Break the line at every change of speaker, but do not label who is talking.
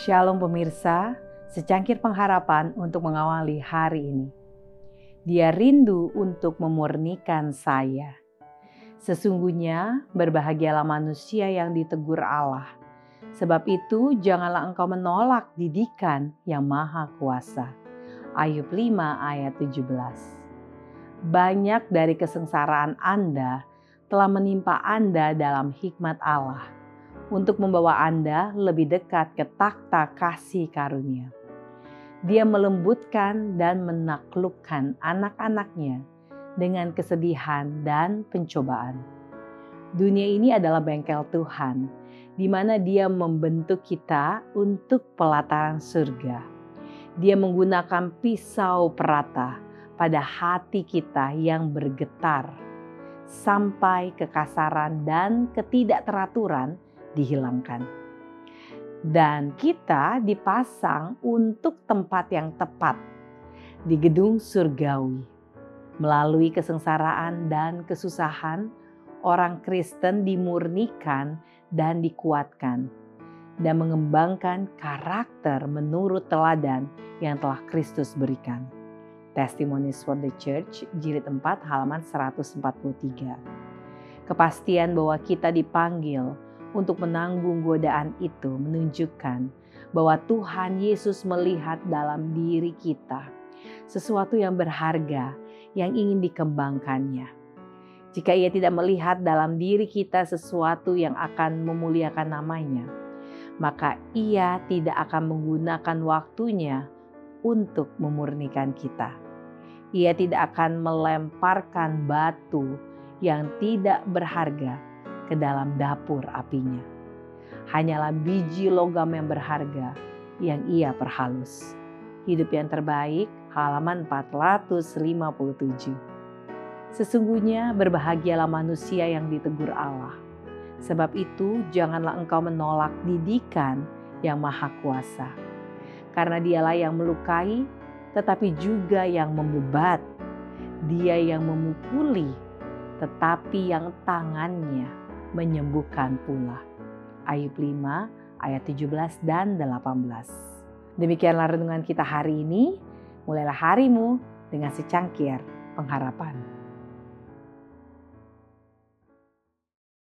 Shalom pemirsa, secangkir pengharapan untuk mengawali hari ini. Dia rindu untuk memurnikan saya. Sesungguhnya berbahagialah manusia yang ditegur Allah. Sebab itu janganlah engkau menolak didikan yang maha kuasa. Ayub 5 ayat 17 Banyak dari kesengsaraan Anda telah menimpa Anda dalam hikmat Allah untuk membawa Anda lebih dekat ke takhta kasih karunia. Dia melembutkan dan menaklukkan anak-anaknya dengan kesedihan dan pencobaan. Dunia ini adalah bengkel Tuhan, di mana Dia membentuk kita untuk pelataran surga. Dia menggunakan pisau perata pada hati kita yang bergetar sampai kekasaran dan ketidakteraturan dihilangkan. Dan kita dipasang untuk tempat yang tepat di gedung surgawi. Melalui kesengsaraan dan kesusahan, orang Kristen dimurnikan dan dikuatkan dan mengembangkan karakter menurut teladan yang telah Kristus berikan. Testimonies for the Church, jilid 4 halaman 143. Kepastian bahwa kita dipanggil untuk menanggung godaan itu menunjukkan bahwa Tuhan Yesus melihat dalam diri kita sesuatu yang berharga yang ingin dikembangkannya. Jika ia tidak melihat dalam diri kita sesuatu yang akan memuliakan namanya, maka ia tidak akan menggunakan waktunya untuk memurnikan kita. Ia tidak akan melemparkan batu yang tidak berharga ke dalam dapur apinya. Hanyalah biji logam yang berharga yang ia perhalus. Hidup yang terbaik, halaman 457. Sesungguhnya berbahagialah manusia yang ditegur Allah. Sebab itu janganlah engkau menolak didikan yang maha kuasa. Karena dialah yang melukai, tetapi juga yang membebat. Dia yang memukuli, tetapi yang tangannya menyembuhkan pula. Ayub 5 ayat 17 dan 18. Demikianlah renungan kita hari ini. Mulailah harimu dengan secangkir pengharapan.